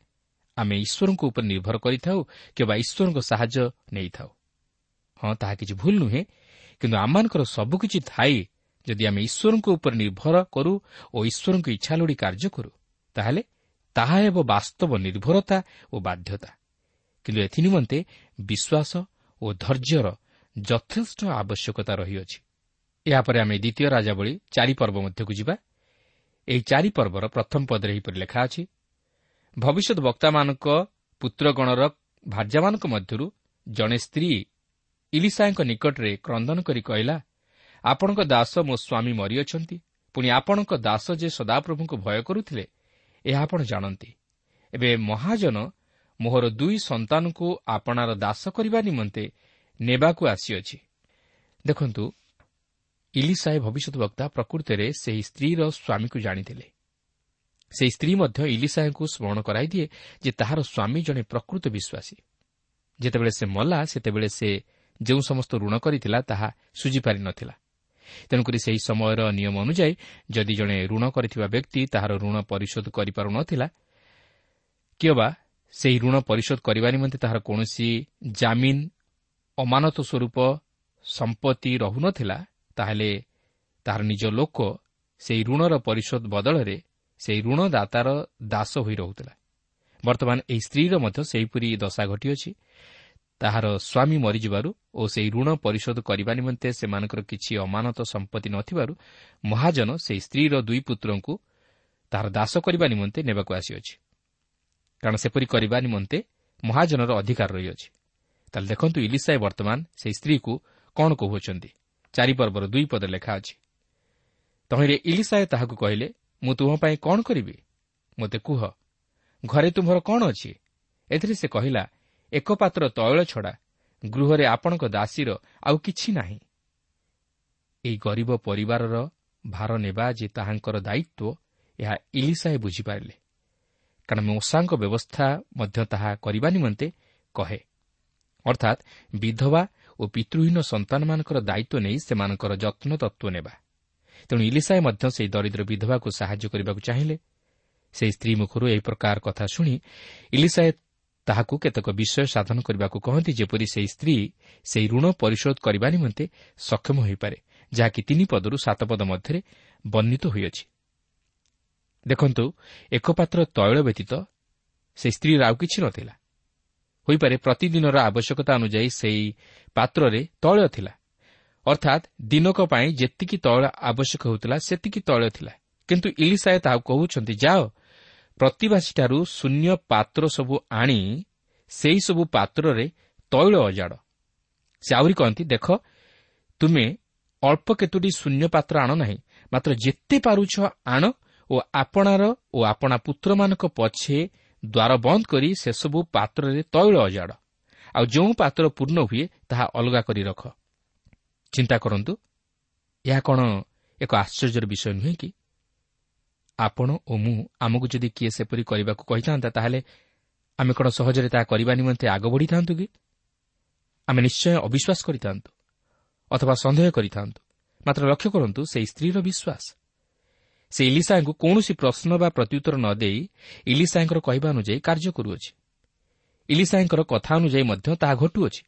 ଆମେ ଈଶ୍ୱରଙ୍କ ଉପରେ ନିର୍ଭର କରିଥାଉ କିମ୍ବା ଈଶ୍ୱରଙ୍କ ସାହାଯ୍ୟ ନେଇଥାଉ। ହଁ ତାହା କିଛି ଭୁଲ ନୁହେଁ କିନ୍ତୁ ଆମମାନଙ୍କର ସବୁକିଛି ଥାଇ ଯଦି ଆମେ ଈଶ୍ୱରଙ୍କ ଉପରେ ନିର୍ଭର କରୁ ଓ ଈଶ୍ୱରଙ୍କ ଇଚ୍ଛା ଲୋଡ଼ି କାର୍ଯ୍ୟ କରୁ ତାହେଲେ ତାହା ହେବ ବାସ୍ତବ ନିର୍ଭରତା ଓ ବାଧ୍ୟତା। କିନ୍ତୁ ଏଥି ନିମନ୍ତେ ବିଶ୍ୱାସ ଓ ଧୈର୍ଯ୍ୟର ଯଥେଷ୍ଟ ଆବଶ୍ୟକତା ରହିଅଛି। ଏହାପରେ ଆମେ ଦ୍ୱିତୀୟ ରାଜାବଳୀ ଚାରି ପର୍ବ ମଧ୍ୟକୁ ଯିବା। ଏହି ଚାରି ପର୍ବର ପ୍ରଥମ ପଦରେ ଏହିପରି ଲେଖା ଅଛି ଭବିଷ୍ୟତ ବକ୍ତାମାନଙ୍କ ପୁତ୍ରଗଣର ଭାର୍ଯ୍ୟାମାନଙ୍କ ମଧ୍ୟରୁ ଜଣେ ସ୍ତ୍ରୀ ଇଲିସାଙ୍କ ନିକଟରେ କ୍ରନ୍ଦନ କରି କହିଲା ଆପଣଙ୍କ ଦାସ ମୋ ସ୍ୱାମୀ ମରିଅଛନ୍ତି। ପୁଣି ଆପଣଙ୍କ ଦାସ ଯେ ସଦାପ୍ରଭୁଙ୍କୁ ଭୟ କରୁଥିଲେ ଏହା ଆପଣ ଜାଣନ୍ତି। ଏବେ ମହାଜନ ମୋହର ଦୁଇ ସନ୍ତାନଙ୍କୁ ଆପଣାର ଦାସ କରିବା ନିମନ୍ତେ ନେବାକୁ ଆସିଅଛି। ଦେଖନ୍ତୁ ଇଲିସାଏ ଭବିଷ୍ୟତ ବକ୍ତା ପ୍ରକୃତରେ ସେହି ସ୍ତ୍ରୀର ସ୍ୱାମୀକୁ ଜାଣିଥିଲେ। ସେହି ସ୍ତ୍ରୀ ମଧ୍ୟ ଇଲିସାଏଙ୍କୁ ସ୍ମରଣ କରାଇଦିଏ ଯେ ତାହାର ସ୍ୱାମୀ ଜଣେ ପ୍ରକୃତ ବିଶ୍ୱାସୀ। ଯେତେବେଳେ ସେ ମଲା ସେତେବେଳେ ସେ ଯେଉଁ ସମସ୍ତ ଋଣ କରିଥିଲା ତାହା ଶୁଝିପାରି ନ ଥିଲା ତେଣୁକରି ସେହି ସମୟର ନିୟମ ଅନୁଯାୟୀ ଯଦି ଜଣେ ଋଣ କରିଥିବା ବ୍ୟକ୍ତି ତାହାର ଋଣ ପରିଶୋଧ କରିପାରୁ ନଥିଲା କିମ୍ବା ସେହି ଋଣ ପରିଶୋଧ କରିବା ନିମନ୍ତେ ତାହାର କୌଣସି ଜାମିନ ଅମାନତ ସ୍ୱରୂପ ସମ୍ପତ୍ତି ରହୁନଥିଲା ତାହେଲେ ତାହାର ନିଜ ଲୋକ ସେହି ଋଣର ପରିଶୋଧ ବଦଳରେ ସେହି ଋଣଦାତାର ଦାସ ହୋଇ ରହୁଥିଲା। ବର୍ତ୍ତମାନ ଏହି ସ୍ତ୍ରୀର ମଧ୍ୟ ସେହିପରି ଦଶା ଘଟିଅଛି। ତାହାର ସ୍ୱାମୀ ମରିଯିବାରୁ ଓ ସେହି ଋଣ ପରିଶୋଧ କରିବା ନିମନ୍ତେ ସେମାନଙ୍କର କିଛି ଅମାନତ ସମ୍ପତ୍ତି ନଥିବାରୁ ମହାଜନ ସେହି ସ୍ତ୍ରୀର ଦୁଇ ପୁତ୍ରଙ୍କୁ ତାହାର ଦାସ କରିବା ନିମନ୍ତେ ନେବାକୁ ଆସିଅଛି। କାରଣ ସେପରି କରିବା ନିମନ୍ତେ ମହାଜନର ଅଧିକାର ରହିଅଛି। ତାହେଲେ ଦେଖନ୍ତୁ ଇଲିସାଏ ବର୍ତ୍ତମାନ ସେହି ସ୍ତ୍ରୀକୁ କ'ଣ କହୁଅଛନ୍ତି? ଚାରିପର୍ବର ଦୁଇ ପଦ ଲେଖା ଅଛି। ତହିଁରେ ଇଲିସାଏ ତାହାକୁ କହିଲେ ମୁଁ ତୁମ ପାଇଁ କ'ଣ କରିବି? ମୋତେ କୁହ ଘରେ ତୁମର କ'ଣ ଅଛି? ଏଥିରେ ସେ କହିଲା ଏକ ପାତ୍ର ତୈଳ ଛଡ଼ା ଗୃହରେ ଆପଣଙ୍କ ଦାସୀର ଆଉ କିଛି ନାହିଁ। ଏହି ଗରିବ ପରିବାରର ଭାର ନେବା ଯେ ତାହାଙ୍କର ଦାୟିତ୍ୱ ଏହା ଇଲିସାଏ ବୁଝିପାରିଲେ। କାରଣ ମୂଷାଙ୍କ ବ୍ୟବସ୍ଥା ମଧ୍ୟ ତାହା କରିବା ନିମନ୍ତେ କହେ। ଅର୍ଥାତ୍ ବିଧବା ଓ ପିତୃହୀନ ସନ୍ତାନମାନଙ୍କର ଦାୟିତ୍ୱ ନେଇ ସେମାନଙ୍କର ଯତ୍ନ ତତ୍ତ୍ୱ ନେବା। ତେଣୁ ଇଲିସାଏ ମଧ୍ୟ ସେହି ଦରିଦ୍ର ବିଧବାକୁ ସାହାଯ୍ୟ କରିବାକୁ ଚାହିଁଲେ। ସେହି ସ୍ତ୍ରୀ ମୁଖରୁ ଏହି ପ୍ରକାର କଥା ଶୁଣି ଇଲିସାଏ ତାହାକୁ କେତେକ ବିଷୟ ସାଧନ କରିବାକୁ କହନ୍ତି ଯେପରି ସେହି ସ୍ତ୍ରୀ ସେହି ଋଣ ପରିଶୋଧ କରିବା ନିମନ୍ତେ ସକ୍ଷମ ହୋଇପାରେ ଯାହାକି ତିନି ପଦରୁ ସାତ ପଦ ମଧ୍ୟରେ ବର୍ଣ୍ଣିତ ହୋଇଅଛି। ଦେଖନ୍ତୁ ଏକ ପାତ୍ର ତୈଳ ବ୍ୟତୀତ ସେହି ସ୍ତ୍ରୀର ଆଉ କିଛି ନଥିଲା। ହୋଇପାରେ ପ୍ରତିଦିନର ଆବଶ୍ୟକତା ଅନୁଯାୟୀ ସେହି ପାତ୍ରରେ ତୈଳ ଥିଲା। ଅର୍ଥାତ୍ ଦିନକ ପାଇଁ ଯେତିକି ତୈଳ ଆବଶ୍ୟକ ହେଉଥିଲା ସେତିକି ତୈଳ ଥିଲା କିନ୍ତୁ ଇଲିସାଏ ତାହାକୁ କହୁଛନ୍ତି ଯାଅ ପ୍ରତିବାସୀଠାରୁ ଶୂନ୍ୟ ପାତ୍ର ସବୁ ଆଣି ସେହିସବୁ ପାତ୍ରରେ ତୈଳ ଅଜାଡ଼। ସେ ଆହୁରି କହନ୍ତି ଦେଖ ତୁମେ ଅଳ୍ପ କେତୋଟି ଶୂନ୍ୟ ପାତ୍ର ଆଣ ନାହିଁ ମାତ୍ର ଯେତେ ପାରୁଛ ଆଣ ଓ ଆପଣାର ଓ ଆପଣା ପୁତ୍ରମାନଙ୍କ ପଛେ ଦ୍ୱାର ବନ୍ଦ କରି ସେସବୁ ପାତ୍ରରେ ତୈଳ ଅଜାଡ଼। ଆଉ ଯେଉଁ ପାତ୍ର ପୂର୍ଣ୍ଣ ହୁଏ ତାହା ଅଲଗା କରି ରଖ। ଚିନ୍ତା କରନ୍ତୁ। ଏହା କ'ଣ ଏକ ଆଶ୍ଚର୍ଯ୍ୟର ବିଷୟ ନୁହେଁ କି? ଆପଣ ଓ ମୁଁ ଆମକୁ ଯଦି କିଏ ସେପରି କରିବାକୁ କହିଥାନ୍ତା ତାହେଲେ ଆମେ କ'ଣ ସହଜରେ ତାହା କରିବା ନିମନ୍ତେ ଆଗ ବଢ଼ିଥାନ୍ତୁ କି? ଆମେ ନିଶ୍ଚୟ ଅବିଶ୍ୱାସ କରିଥାନ୍ତୁ ଅଥବା ସନ୍ଦେହ କରିଥାନ୍ତୁ। ମାତ୍ର ଲକ୍ଷ୍ୟ କରନ୍ତୁ ସେହି ସ୍ତ୍ରୀର ବିଶ୍ୱାସ। ସେ ଇଲିସାଙ୍କୁ କୌଣସି ପ୍ରଶ୍ନ ବା ପ୍ରତ୍ୟୁତ୍ତର ନ ଦେଇ ଇଲିସାଙ୍କର କହିବା ଅନୁଯାୟୀ କାର୍ଯ୍ୟ କରୁଅଛି। ଇଲିସାଙ୍କର କଥା ଅନୁଯାୟୀ ମଧ୍ୟ ତାହା ଘଟୁଅଛି।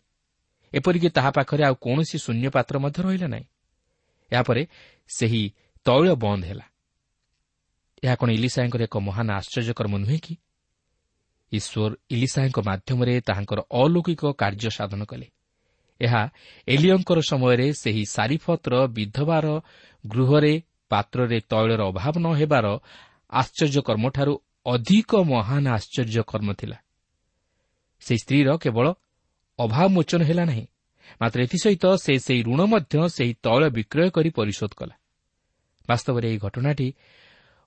ଏପରିକି ତାହା ପାଖରେ ଆଉ କୌଣସି ଶୂନ୍ୟ ପାତ୍ର ମଧ୍ୟ ରହିଲା ନାହିଁ। ଏହାପରେ ସେହି ତୈଳ ବନ୍ଦ ହେଲା। ଏହା କ'ଣ ଇଲିସାଙ୍କର ଏକ ମହାନ ଆଶ୍ଚର୍ଯ୍ୟକର୍ମ ନୁହେଁ କି? ଈଶ୍ୱର ଇଲିସାଙ୍କ ମାଧ୍ୟମରେ ତାହାଙ୍କର ଅଲୌକିକ କାର୍ଯ୍ୟ ସାଧନ କଲେ। ଏହା ଏଲିୟଙ୍କର ସମୟରେ ସେହି ସାରିଫତ୍ର ବିଧବାର ଗୃହରେ ପାତ୍ରରେ ତୈଳର ଅଭାବ ନ ହେବାର ଆଶ୍ଚର୍ଯ୍ୟକର୍ମଠାରୁ ଅଧିକ ମହାନ ଆଶ୍ଚର୍ଯ୍ୟକର୍ମ ଥିଲା। ସେହି ସ୍ତ୍ରୀର କେବଳ ଅଭାବ ମୋଚନ ହେଲା ନାହିଁ। ମାତ୍ର ଏଥିସହିତ ସେ ସେହି ଋଣ ମଧ୍ୟ ସେହି ତୈଳ ବିକ୍ରୟ କରି ପରିଶୋଧ କଲା। ବାସ୍ତବରେ ଏହି ଘଟଣାଟି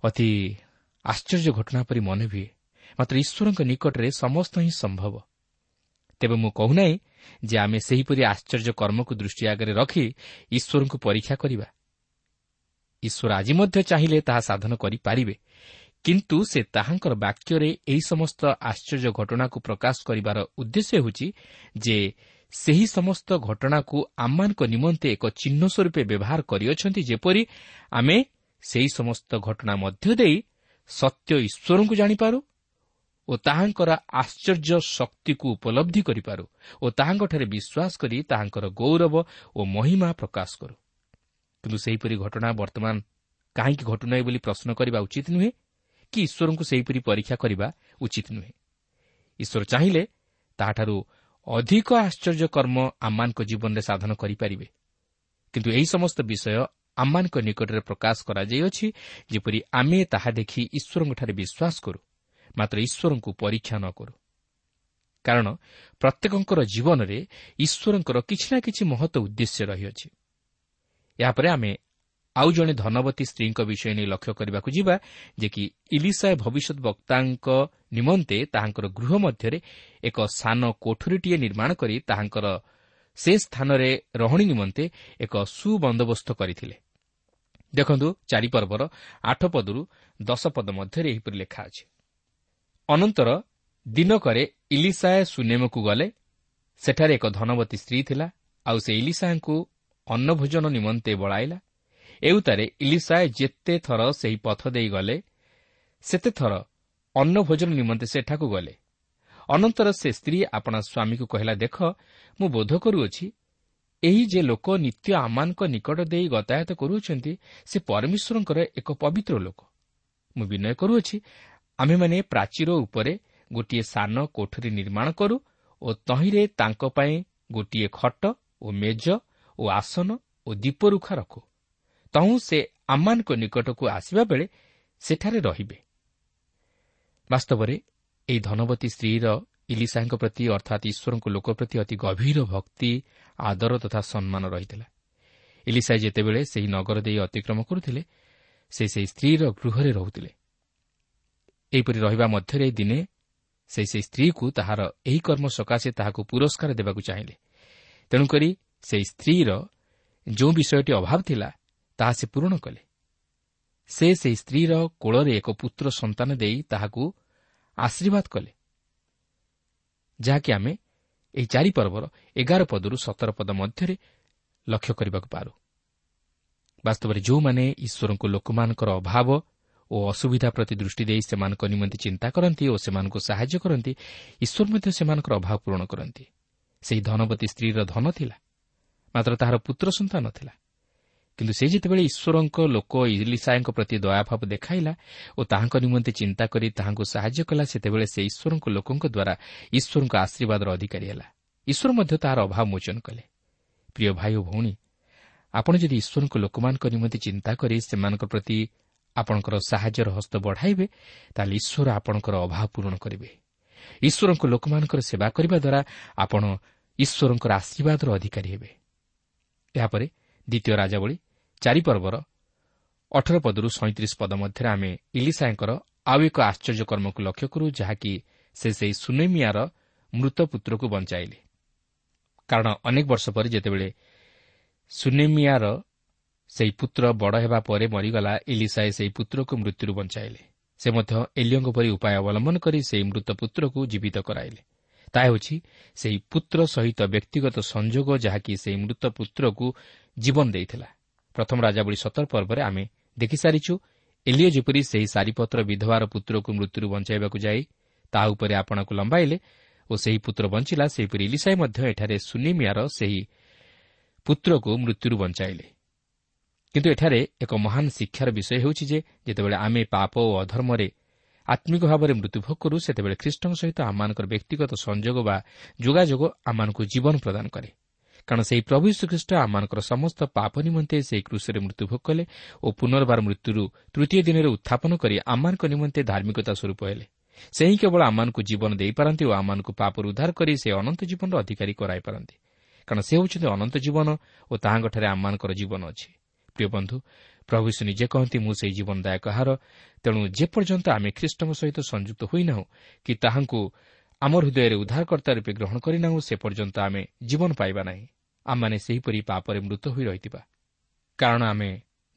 ଅତି ଆଶ୍ଚର୍ଯ୍ୟ ଘଟଣା ପରି ମନେ ହୁଏ। ମାତ୍ର ଈଶ୍ୱରଙ୍କ ନିକଟରେ ସମସ୍ତ ହିଁ ସମ୍ଭବ। ତେବେ ମୁଁ କହୁନାହିଁ ଯେ ଆମେ ସେହିପରି ଆଶ୍ଚର୍ଯ୍ୟ କର୍ମକୁ ଦୃଷ୍ଟି ଆଗରେ ରଖି ଈଶ୍ୱରଙ୍କୁ ପରୀକ୍ଷା କରିବା। ଈଶ୍ୱର ଆଜି ମଧ୍ୟ ଚାହିଁଲେ ତାହା ସାଧନ କରିପାରିବେ। କିନ୍ତୁ ସେ ତାହାଙ୍କର ବାକ୍ୟରେ ଏହି ସମସ୍ତ ଆଶ୍ଚର୍ଯ୍ୟ ଘଟଣାକୁ ପ୍ରକାଶ କରିବାର ଉଦ୍ଦେଶ୍ୟ ହେଉଛି ଯେ ସେହି ସମସ୍ତ ଘଟଣାକୁ ଆମମାନଙ୍କ ନିମନ୍ତେ ଏକ ଚିହ୍ନ ସ୍ୱରୂପେ ବ୍ୟବହାର କରିଅଛନ୍ତି ଯେପରି ଆମେ ସେହି ସମସ୍ତ ଘଟଣା ମଧ୍ୟ ଦେଇ ସତ୍ୟ ଈଶ୍ୱରଙ୍କୁ ଜାଣିପାରୁ ଓ ତାହାଙ୍କର ଆଶ୍ଚର୍ଯ୍ୟ ଶକ୍ତିକୁ ଉପଲବ୍ଧି କରିପାରୁ ଓ ତାହାଙ୍କଠାରେ ବିଶ୍ୱାସ କରି ତାହାଙ୍କର ଗୌରବ ଓ ମହିମା ପ୍ରକାଶ କରୁ। କିନ୍ତୁ ସେହିପରି ଘଟଣା ବର୍ତ୍ତମାନ କାହିଁକି ଘଟୁନାହିଁ ବୋଲି ପ୍ରଶ୍ନ କରିବା ଉଚିତ ନୁହେଁ? କି ଈଶ୍ୱରଙ୍କୁ ସେହିପରି ପରୀକ୍ଷା କରିବା ଉଚିତ ନୁହେଁ। ଈଶ୍ୱର ଚାହିଁଲେ ତାହାଠାରୁ ଅଧିକ ଆଶ୍ଚର୍ଯ୍ୟ କର୍ମ ଆମମାନଙ୍କ ଜୀବନରେ ସାଧନ କରିପାରିବେ। କିନ୍ତୁ ଏହି ସମସ୍ତ ବିଷୟ ଆମମାନଙ୍କ ନିକଟରେ ପ୍ରକାଶ କରାଯାଇଅଛି ଯେପରି ଆମେ ତାହା ଦେଖି ଈଶ୍ୱରଙ୍କଠାରେ ବିଶ୍ୱାସ କରୁ ମାତ୍ର ଈଶ୍ୱରଙ୍କୁ ପରୀକ୍ଷା ନ କରୁ। କାରଣ ପ୍ରତ୍ୟେକଙ୍କର ଜୀବନରେ ଈଶ୍ୱରଙ୍କର କିଛି ନା କିଛି ମହତ୍ଵ ଉଦ୍ଦେଶ୍ୟ ରହିଅଛି। ଏହାପରେ ଆମେ ଆଉ ଜଣେ ଧନବତୀ ସ୍ତ୍ରୀଙ୍କ ବିଷୟ ନେଇ ଲକ୍ଷ୍ୟ କରିବାକୁ ଯିବା ଯେ କି ଇଲିସାଏ ଭବିଷ୍ୟତ ବକ୍ତାଙ୍କ ନିମନ୍ତେ ତାହାଙ୍କର ଗୃହ ମଧ୍ୟରେ ଏକ ସାନ କୋଠରୀଟିଏ ନିର୍ମାଣ କରି ତାହାଙ୍କର ସେ ସ୍ଥାନରେ ରହଣି ନିମନ୍ତେ ଏକ ସୁବନ୍ଦୋବସ୍ତ କରିଥିଲେ। ଦେଖନ୍ତୁ ଚାରିପର୍ବର ଆଠ ପଦରୁ ଦଶ ପଦ ମଧ୍ୟରେ ଏହିପରି ଲେଖା ଅଛି। ଅନନ୍ତର ଦିନକରେ ଇଲିସାଏ ସୁନେମକୁ ଗଲେ ସେଠାରେ ଏକ ଧନବତୀ ସ୍ତ୍ରୀ ଥିଲା ଆଉ ସେ ଇଲିସାଙ୍କୁ ଅନ୍ନଭୋଜନ ନିମନ୍ତେ ବଳାଇଲା। ଏଉତାରେ ଇଲିସାଏ ଯେତେ ଥର ସେହି ପଥ ଦେଇ ଗଲେ ସେତେ ଥର ଅନ୍ନଭୋଜନ ନିମନ୍ତେ ସେଠାକୁ ଗଲେ। ଅନନ୍ତର ସେ ସ୍ତ୍ରୀ ଆପଣା ସ୍ୱାମୀକୁ କହିଲା ଦେଖ ମୁଁ ବୋଧ କରୁଅଛି ଏହି ଯେ ଲୋକ ନିତ୍ୟ ଆମମାନଙ୍କ ନିକଟ ଦେଇ ଗତାୟତ କରୁଅଛନ୍ତି ସେ ପରମେଶ୍ୱରଙ୍କର ଏକ ପବିତ୍ର ଲୋକ। ମୁଁ ବିନୟ କରୁଅଛି ଆମେମାନେ ପ୍ରାଚୀର ଉପରେ ଗୋଟିଏ ସାନ କୋଠରୀ ନିର୍ମାଣ କରୁ ଓ ତହିଁରେ ତାଙ୍କ ପାଇଁ ଗୋଟିଏ ଖଟ ଓ ମେଜ ଓ ଆସନ ଓ ଦୀପରୁଖା ରଖୁ। ତହୁଁ ସେ ଆମମାନଙ୍କ ନିକଟକୁ ଆସିବା ବେଳେ ସେଠାରେ ରହିବେ। ବାସ୍ତବରେ ଏହି ଧନବତୀ ସ୍ତ୍ରୀର ଇଲିସାଙ୍କ ପ୍ରତି ଅର୍ଥାତ୍ ଈଶ୍ୱରଙ୍କ ଲୋକ ପ୍ରତି ଅତି ଗଭୀର ଭକ୍ତି ଆଦର ତଥା ସମ୍ମାନ ରହିଥିଲା। ଇଲିସାଇ ଯେତେବେଳେ ସେହି ନଗର ଦେଇ ଅତିକ୍ରମ କରୁଥିଲେ ସେ ସେହି ସ୍ତ୍ରୀର ଗୃହରେ ରହୁଥିଲେ। ଏହିପରି ରହିବା ମଧ୍ୟରେ ଦିନେ ସେ ସେହି ସ୍ତ୍ରୀକୁ ତାହାର ଏହି କର୍ମ ସକାଶେ ତାହାକୁ ପୁରସ୍କାର ଦେବାକୁ ଚାହିଁଲେ। ତେଣୁକରି ସେହି ସ୍ତ୍ରୀର ଯେଉଁ ବିଷୟଟି ଅଭାବ ଥିଲା ତାହା ସେ ପୂରଣ କଲେ। ସେ ସେହି ସ୍ତ୍ରୀର କୋଳରେ ଏକ ପୁତ୍ର ସନ୍ତାନ ଦେଇ ତାହାକୁ ଆଶୀର୍ବାଦ କଲେ। ଯାହାକି ଆମେ ଏହି ଚାରି ପର୍ବର ଏଗାର ପଦରୁ ସତର ପଦ ମଧ୍ୟରେ ଲକ୍ଷ୍ୟ କରିବାକୁ ପାରୁ। ବାସ୍ତବରେ ଯେଉଁମାନେ ଈଶ୍ୱରଙ୍କୁ ଲୋକମାନଙ୍କର ଅଭାବ ଓ ଅସୁବିଧା ପ୍ରତି ଦୃଷ୍ଟି ଦେଇ ସେମାନଙ୍କ ନିମନ୍ତେ ଚିନ୍ତା କରନ୍ତି ଓ ସେମାନଙ୍କୁ ସାହାଯ୍ୟ କରନ୍ତି ଈଶ୍ୱର ମଧ୍ୟ ସେମାନଙ୍କର ଅଭାବ ପୂରଣ କରନ୍ତି। ସେହି ଧନବତୀ ସ୍ତ୍ରୀର ଧନ ଥିଲା ମାତ୍ର ତାହାର ପୁତ୍ର ସନ୍ତାନ ଥିଲା। କିନ୍ତୁ ସେ ଯେତେବେଳେ ଈଶ୍ୱରଙ୍କ ଲୋକ ଇଲିସାଏଙ୍କ ପ୍ରତି ଦୟାଭାବ ଦେଖାଇଲା ଓ ତାହାଙ୍କ ନିମନ୍ତେ ଚିନ୍ତା କରି ତାହାଙ୍କୁ ସାହାଯ୍ୟ କଲା ସେତେବେଳେ ସେ ଈଶ୍ୱରଙ୍କ ଲୋକଙ୍କ ଦ୍ୱାରା ଈଶ୍ୱରଙ୍କ ଆଶୀର୍ବାଦର ଅଧିକାରୀ ହେଲା। ଈଶ୍ୱର ମଧ୍ୟ ତାହାର ଅଭାବ ମୋଚନ କଲେ। ପ୍ରିୟ ଭାଇ ଓ ଭଉଣୀ ଆପଣ ଯଦି ଈଶ୍ୱରଙ୍କ ଲୋକମାନଙ୍କ ନିମନ୍ତେ ଚିନ୍ତା କରି ସେମାନଙ୍କ ପ୍ରତି ଆପଣଙ୍କର ସାହାଯ୍ୟର ହସ୍ତ ବଢ଼ାଇବେ ତାହେଲେ ଈଶ୍ୱର ଆପଣଙ୍କର ଅଭାବ ପୂରଣ କରିବେ। ଈଶ୍ୱରଙ୍କ ଲୋକମାନଙ୍କର ସେବା କରିବା ଦ୍ୱାରା ଆପଣ ଈଶ୍ୱରଙ୍କର ଆଶୀର୍ବାଦର ଅଧିକାରୀ ହେବେ। ଏହାପରେ ଦ୍ୱିତୀୟ ରାଜାବଳୀ ଚାରିପର୍ବର ଅଠର ପଦରୁ ସଇଁତିରିଶ ପଦ ମଧ୍ୟରେ ଆମେ ଇଲିସାଙ୍କର ଆଉ ଏକ ଆଶ୍ଚର୍ଯ୍ୟ କର୍ମକୁ ଲକ୍ଷ୍ୟ କରୁ ଯାହାକି ସେ ସେହି ସୁନେମିଆର ମୃତ ପୁତ୍ରକୁ ବଞ୍ଚାଇଲେ। କାରଣ ଅନେକ ବର୍ଷ ପରେ ଯେତେବେଳେ ସୁନେମିଆର ସେହି ପୁତ୍ର ବଡ଼ ହେବା ପରେ ମରିଗଲା ଇଲିସାଏ ସେହି ପୁତ୍ରକୁ ମୃତ୍ୟୁରୁ ବଞ୍ଚାଇଲେ। ସେ ମଧ୍ୟ ଏଲିଓଙ୍କ ପରି ଉପାୟ ଅବଲମ୍ବନ କରି ସେହି ମୃତ ପୁତ୍ରକୁ ଜୀବିତ କରାଇଲେ। ତାହା ହେଉଛି ସେହି ପୁତ୍ର ସହିତ ବ୍ୟକ୍ତିଗତ ସଂଯୋଗ ଯାହାକି ସେହି ମୃତ ପୁତ୍ରକୁ ଜୀବନ ଦେଇଥିଲା। ପ୍ରଥମ ରାଜାବଳୀ ସତର ପର୍ବରେ ଆମେ ଦେଖିସାରିଛୁ ଏଲିଓ ଯେପରି ସେହି ସାରିପତ୍ର ବିଧବାର ପୁତ୍ରକୁ ମୃତ୍ୟୁରୁ ବଞ୍ଚାଇବାକୁ ଯାଇ ତାହା ଉପରେ ଆପଣଙ୍କୁ ଲମ୍ବାଇଲେ ଓ ସେହି ପୁତ୍ର ବଞ୍ଚିଲା ସେହିପରି ଇଲିସାଇ ମଧ୍ୟ ଏଠାରେ ସୁନିମିଆର ସେହି ପୁତ୍ରକୁ ମୃତ୍ୟୁରୁ ବଞ୍ଚାଇଲେ। କିନ୍ତୁ ଏଠାରେ ଏକ ମହାନ ଶିକ୍ଷାର ବିଷୟ ହେଉଛି ଯେ ଯେତେବେଳେ ଆମେ ପାପ ଓ ଅଧର୍ମରେ ଆତ୍ମିକ ଭାବରେ ମୃତ୍ୟୁଭୋଗ କରୁ ସେତେବେଳେ ଖ୍ରୀଷ୍ଟଙ୍କ ସହିତ ଆମମାନଙ୍କର ବ୍ୟକ୍ତିଗତ ସଂଯୋଗ ବା ଯୋଗାଯୋଗ ଆମମାନଙ୍କୁ ଜୀବନ ପ୍ରଦାନ କରେ। କାରଣ ସେହି ପ୍ରଭୁ ଶ୍ରୀଖ୍ରୀଷ୍ଟ ଆମମାନଙ୍କର ସମସ୍ତ ପାପ ନିମନ୍ତେ ସେହି କୃଷିରେ ମୃତ୍ୟୁଭୋଗ କଲେ ଓ ପୁନର୍ବାର ମୃତ୍ୟୁରୁ ତୃତୀୟ ଦିନରେ ଉତ୍ଥାପନ କରି ଆମମାନଙ୍କ ନିମନ୍ତେ ଧାର୍ମିକତା ସ୍ୱରୂପ ହେଲେ। ସେ ହିଁ କେବଳ ଆମମାନଙ୍କୁ ଜୀବନ ଦେଇପାରନ୍ତି ଓ ଆମମାନଙ୍କୁ ପାପରୁ ଉଦ୍ଧାର କରି ସେ ଅନନ୍ତ ଜୀବନର ଅଧିକାରୀ କରାଇପାରନ୍ତି କାରଣ ସେ ହେଉଛନ୍ତି ଅନନ୍ତ ଜୀବନ ଓ ତାହାଙ୍କଠାରେ ଆମମାନଙ୍କର ଜୀବନ ଅଛି। ପ୍ରିୟ ବନ୍ଧୁ ପ୍ରଭୁ ସେ ନିଜେ କହନ୍ତି ମୁଁ ସେହି ଜୀବନଦାୟକ ହାର ତେଣୁ ଯେପର୍ଯ୍ୟନ୍ତ ଆମେ ଖ୍ରୀଷ୍ଟଙ୍କ ସହିତ ସଂଯୁକ୍ତ ହୋଇନାହୁଁ କି ତାହାଙ୍କୁ ଆମ ହୃଦୟରେ ଉଦ୍ଧାରକର୍ତ୍ତା ରୂପେ ଗ୍ରହଣ କରିନାହୁଁ ସେ ପର୍ଯ୍ୟନ୍ତ ଆମେ ଜୀବନ ପାଇବା ନାହିଁ। ଆମମାନେ ସେହିପରି ପାପରେ ମୃତ ହୋଇ ରହିଥିବା। କାରଣ ଆମେ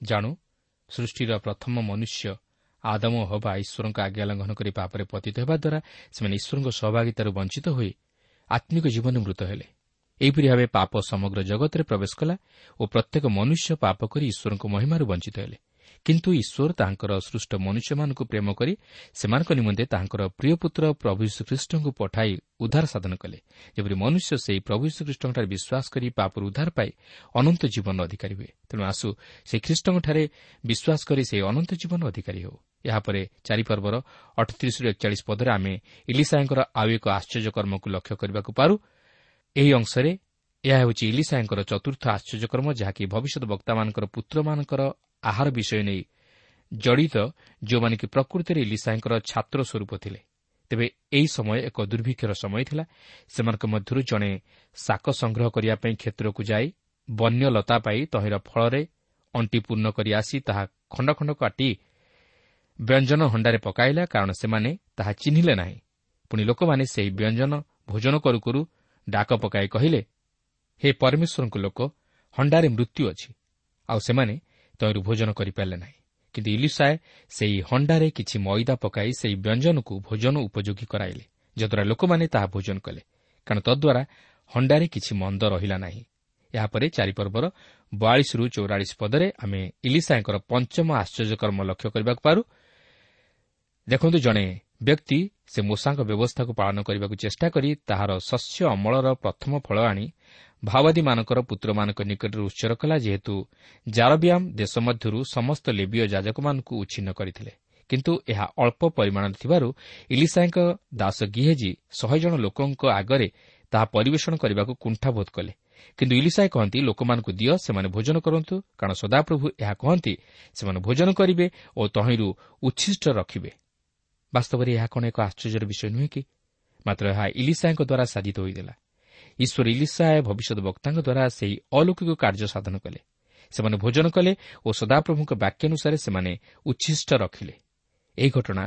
ଜାଣୁ ସୃଷ୍ଟିର ପ୍ରଥମ ମନୁଷ୍ୟ ଆଦମ ହବା ଈଶ୍ୱରଙ୍କ ଆଜ୍ଞା ଲଙ୍ଘନ କରି ପାପରେ ପତିତ ହେବା ଦ୍ୱାରା ସେମାନେ ଈଶ୍ୱରଙ୍କ ସହଭାଗିତାରୁ ବଞ୍ଚିତ ହୋଇ ଆତ୍ମିକ ଜୀବନରେ ମୃତ ହେଲେ। ଏହିପରି ଭାବେ ପାପ ସମଗ୍ର ଜଗତରେ ପ୍ରବେଶ କଲା ଓ ପ୍ରତ୍ୟେକ ମନୁଷ୍ୟ ପାପ କରି ଈଶ୍ୱରଙ୍କ ମହିମାରୁ ବଞ୍ଚିତ ହେଲେ। କିନ୍ତୁ ଈଶ୍ୱର ତାଙ୍କର ସୃଷ୍ଟ ମନୁଷ୍ୟମାନଙ୍କୁ ପ୍ରେମ କରି ସେମାନଙ୍କ ନିମନ୍ତେ ତାଙ୍କର ପ୍ରିୟ ପୁତ୍ର ପ୍ରଭୁ ଶ୍ରୀଖ୍ରୀଷ୍ଟଙ୍କୁ ପଠାଇ ଉଦ୍ଧାର ସାଧନ କଲେ। ଯେପରି ମନୁଷ୍ୟ ସେହି ପ୍ରଭୁ ଶ୍ରୀଖ୍ରୀଷ୍ଟଙ୍କଠାରେ ବିଶ୍ୱାସ କରି ପାପରୁ ଉଦ୍ଧାର ପାଇ ଅନନ୍ତ ଜୀବନ ଅଧିକାରୀ ହୁଏ। ତେଣୁ ଆସୁ ସେହି ଖ୍ରୀଷ୍ଟଙ୍କଠାରେ ବିଶ୍ୱାସ କରି ସେହି ଅନନ୍ତ ଜୀବନ ଅଧିକାରୀ ହେଉ। ଏହାପରେ ଚାରିପର୍ବର ଅଠତିରିଶରୁ ଏକଚାଳିଶ ପଦରେ ଆମେ ଇଲିସାଙ୍କର ଆଉ ଏକ ଆଶ୍ଚର୍ଯ୍ୟ କର୍ମକୁ ଲକ୍ଷ୍ୟ କରିବାକୁ ପାରୁ। ଏହି ଅଂଶରେ ଏହା ହେଉଛି ଇଲିସାଙ୍କର ଚତୁର୍ଥ ଆଶ୍ଚର୍ଯ୍ୟକର୍ମ ଯାହାକି ଭବିଷ୍ୟତ ବକ୍ତାମାନଙ୍କର ପୁତ୍ରମାନଙ୍କର ଆହାର ବିଷୟ ନେଇ ଜଡ଼ିତ ଯେଉଁମାନେ କି ପ୍ରକୃତିରେ ଇଲିସାଙ୍କର ଛାତ୍ର ସ୍ୱରୂପ ଥିଲେ ତେବେ ଏହି ସମୟ ଏକ ଦୁର୍ଭିକ୍ଷର ସମୟ ଥିଲା। ସେମାନଙ୍କ ମଧ୍ୟରୁ ଜଣେ ଶାକ ସଂଗ୍ରହ କରିବା ପାଇଁ କ୍ଷେତ୍ରକୁ ଯାଇ ବନ୍ୟଲତା ପାଇ ତହିଁର ଫଳରେ ଅଣ୍ଟି ପୂର୍ଣ୍ଣ କରି ଆସି ତାହା ଖଣ୍ଡ ଖଣ୍ଡ କାଟି ବ୍ୟଞ୍ଜନ ହଣ୍ଡାରେ ପକାଇଲା କାରଣ ସେମାନେ ତାହା ଚିହ୍ନିଲେ ନାହିଁ। ପୁଣି ଲୋକମାନେ ସେହି ବ୍ୟଞ୍ଜନ ଭୋଜନ କରୁ କରୁ ଡାକ ପକାଇ କହିଲେ ହେ ପରମେଶ୍ୱରଙ୍କ ଲୋକ ହଣ୍ଡାରେ ମୃତ୍ୟୁ ଅଛି। ଆଉ ସେମାନେ ତହିଁରୁ ଭୋଜନ କରିପାରିଲେ ନାହିଁ। କିନ୍ତୁ ଇଲିସାଏ ସେହି ହଣ୍ଡାରେ କିଛି ମଇଦା ପକାଇ ସେହି ବ୍ୟଞ୍ଜନକୁ ଭୋଜନ ଉପଯୋଗୀ କରାଇଲେ ଯଦ୍ୱାରା ଲୋକମାନେ ତାହା ଭୋଜନ କଲେ। କାରଣ ତଦ୍ୱାରା ହଣ୍ଡାରେ କିଛି ମନ୍ଦ ରହିଲା ନାହିଁ। ଏହାପରେ ଚାରିପର୍ବର ବୟାଳିଶରୁ ଚଉରାଳିଶ ପଦରେ ଆମେ ଇଲିସାଙ୍କର ପଞ୍ଚମ ଆଶ୍ଚର୍ଯ୍ୟକର୍ମ ଲକ୍ଷ୍ୟ କରିବାକୁ ପାରୁ। ଦେଖନ୍ତୁ ଜଣେ ବ୍ୟକ୍ତି ସେ ମୂଷାଙ୍କ ବ୍ୟବସ୍ଥାକୁ ପାଳନ କରିବାକୁ ଚେଷ୍ଟା କରି ତାହାର ଶସ୍ୟ ଅମଳର ପ୍ରଥମ ଫଳ ଆଣି ଭାଓବାଦୀମାନଙ୍କର ପୁତ୍ରମାନଙ୍କ ନିକଟରେ ଉତ୍ସର କଲା ଯେହେତୁ ଜାରବିୟାମ ଦେଶ ମଧ୍ୟରୁ ସମସ୍ତ ଲେବୀୟ ଯାଜକମାନଙ୍କୁ ଉଚ୍ଛିନ୍ନ କରିଥିଲେ। କିନ୍ତୁ ଏହା ଅଳ୍ପ ପରିମାଣରେ ଥିବାରୁ ଇଲିସାଙ୍କ ଦାସ ଗିହେଜି ଶହେ ଜଣ ଲୋକଙ୍କ ଆଗରେ ତାହା ପରିବେଷଣ କରିବାକୁ କୁଣ୍ଠାବୋଧ କଲେ। କିନ୍ତୁ ଇଲିସାଏ କହନ୍ତି ଲୋକମାନଙ୍କୁ ଦିଅ ସେମାନେ ଭୋଜନ କରନ୍ତୁ। କାରଣ ସଦାପ୍ରଭୁ ଏହା କହନ୍ତି ସେମାନେ ଭୋଜନ କରିବେ ଓ ତହିଁରୁ ଉଚ୍ଛିଷ୍ଟ ରଖିବେ। ବାସ୍ତବରେ ଏହା କ'ଣ ଏକ ଆଶ୍ଚର୍ଯ୍ୟର ବିଷୟ ନୁହେଁ କି? ମାତ୍ର ଏହା ଇଲିସାଙ୍କ ଦ୍ୱାରା ସାଧିତ ହୋଇଥିଲା। ଈଶ୍ୱର ଇଲିସାଏ ଭବିଷ୍ୟତ ବକ୍ତାଙ୍କ ଦ୍ୱାରା ସେହି ଅଲୌକିକ କାର୍ଯ୍ୟ ସାଧନ କଲେ। ସେମାନେ ଭୋଜନ କଲେ ଓ ସଦାପ୍ରଭୁଙ୍କ ବାକ୍ୟାନୁସାରେ ସେମାନେ ଉଚ୍ଛିଷ୍ଟ ରଖିଲେ। ଏହି ଘଟଣା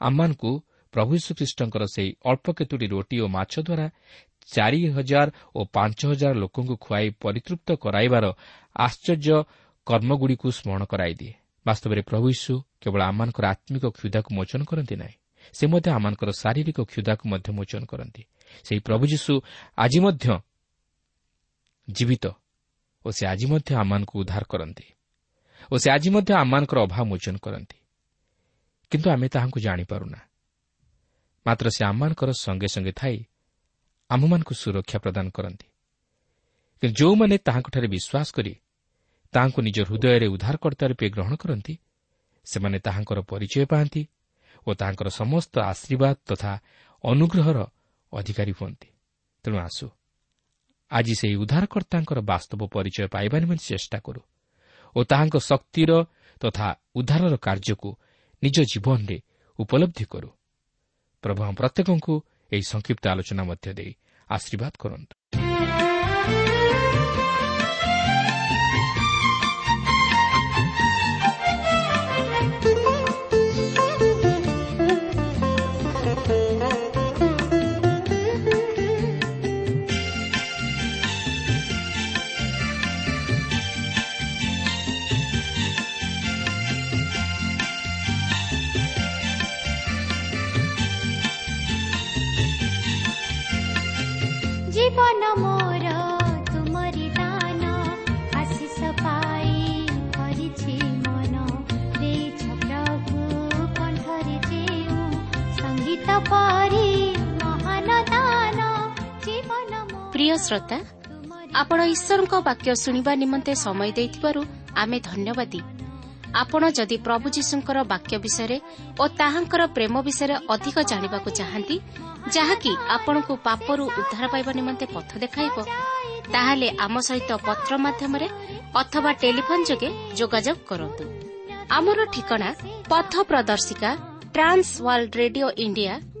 ଆମମାନଙ୍କୁ ପ୍ରଭୁ ଯୀଶୁଖ୍ରୀଷ୍ଟଙ୍କର ସେହି ଅଳ୍ପ କେତୋଟି ରୋଟି ଓ ମାଛ ଦ୍ୱାରା ଚାରି ହଜାର ଓ ପାଞ୍ଚ ହଜାର ଲୋକଙ୍କୁ ଖୁଆଇ ପରିତୃପ୍ତ କରାଇବାର ଆଶ୍ଚର୍ଯ୍ୟ କର୍ମଗୁଡ଼ିକୁ ସ୍ମରଣ କରାଇଦିଏ। ବାସ୍ତବରେ ପ୍ରଭୁ ଯୀଶୁ କେବଳ ଆମମାନଙ୍କର ଆତ୍ମିକ କ୍ଷୁଦାକୁ ମୋଚନ କରନ୍ତି ନାହିଁ ସେ ମଧ୍ୟ ଆମମାନଙ୍କର ଶାରୀରିକ କ୍ଷୁଦାକୁ ମଧ୍ୟ ମୋଚନ କରନ୍ତି। ସେହି ପ୍ରଭୁ ଯୀଶୁ ଆଜି ମଧ୍ୟ ଜୀବିତ ଓ ସେ ଆଜି ମଧ୍ୟ ଆମମାନଙ୍କୁ ଉଦ୍ଧାର କରନ୍ତି ଓ ସେ ଆଜି ମଧ୍ୟ ଆମମାନଙ୍କର ଅଭାବ ମୋଚନ କରନ୍ତି। କିନ୍ତୁ ଆମେ ତାହାଙ୍କୁ ଜାଣିପାରୁନା। ମାତ୍ର ସେ ଆମମାନଙ୍କର ସଙ୍ଗେ ସଙ୍ଗେ ଥାଇ ଆମମାନଙ୍କୁ ସୁରକ୍ଷା ପ୍ରଦାନ କରନ୍ତି। କିନ୍ତୁ ଯେଉଁମାନେ ତାହାଙ୍କଠାରେ ବିଶ୍ୱାସ କରି ତାହାଙ୍କୁ ନିଜ ହୃଦୟରେ ଉଦ୍ଧାରକର୍ତ୍ତା ରୂପେ ଗ୍ରହଣ କରନ୍ତି ସେମାନେ ତାହାଙ୍କର ପରିଚୟ ପାଆନ୍ତି ଓ ତାହାଙ୍କର ସମସ୍ତ ଆଶୀର୍ବାଦ ତଥା ଅନୁଗ୍ରହର ଅଧିକାରୀ ହୁଅନ୍ତି। ତେଣୁ ଆସୁ। ଆଜି ସେହି ଉଦ୍ଧାରକର୍ତ୍ତାଙ୍କର ବାସ୍ତବ ପରିଚୟ ପାଇବା ନିମନ୍ତେ ଚେଷ୍ଟା କରୁ ଓ ତାହାଙ୍କ ଶକ୍ତିର ତଥା ଉଦ୍ଧାରର କାର୍ଯ୍ୟକୁ ନିଜ ଜୀବନରେ ଉପଲବ୍ଧି କରୁ। ପ୍ରଭୁ ଆମ ପ୍ରତ୍ୟେକଙ୍କୁ ଏହି ସଂକ୍ଷିପ୍ତ ଆଲୋଚନା ମଧ୍ୟ ଦେଇ ଆଶୀର୍ବାଦ କରନ୍ତୁ। ଶ୍ରୋତା ଆପଣ ଈଶ୍ୱରଙ୍କ ବାକ୍ୟ ଶୁଣିବା ନିମନ୍ତେ ସମୟ ଦେଇଥିବାରୁ ଆମେ ଧନ୍ୟବାଦୀ। ଆପଣ ଯଦି ପ୍ରଭୁ ଯୀଶୁଙ୍କର ବାକ୍ୟ ବିଷୟରେ ଓ ତାହାଙ୍କର ପ୍ରେମ ବିଷୟରେ ଅଧିକ ଜାଣିବାକୁ ଚାହାନ୍ତି ଯାହାକି ଆପଣଙ୍କୁ ପାପରୁ ଉଦ୍ଧାର ପାଇବା ନିମନ୍ତେ ପଥ ଦେଖାଇବ ତାହେଲେ ଆମ ସହିତ ପତ୍ର ମାଧ୍ୟମରେ ଅଥବା ଟେଲିଫୋନ୍ ଯୋଗେ ଯୋଗାଯୋଗ କରନ୍ତୁ। ଆମର ଠିକଣା ପଥ ପ୍ରଦର୍ଶିକା Trans World Radio India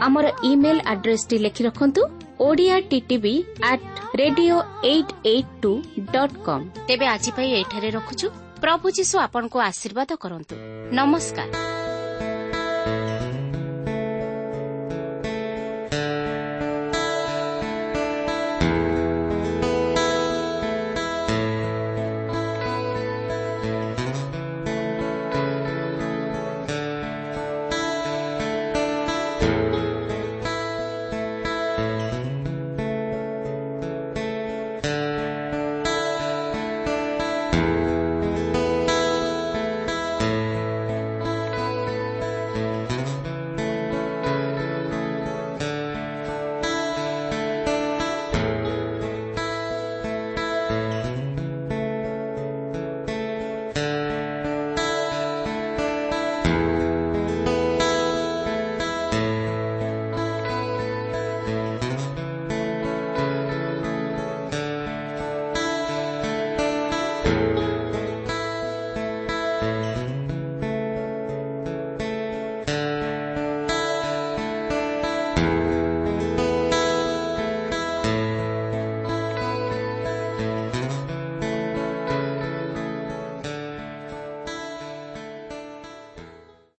আমার ইমেল আড্রেস টি লিখি রাখন্তু Odia TTV at radio eight eight two dot com তেবে আজি পাই এইখানে রখুছু প্রভু যীশু আপনকো আশীর্বাদ করন্তু নমস্কার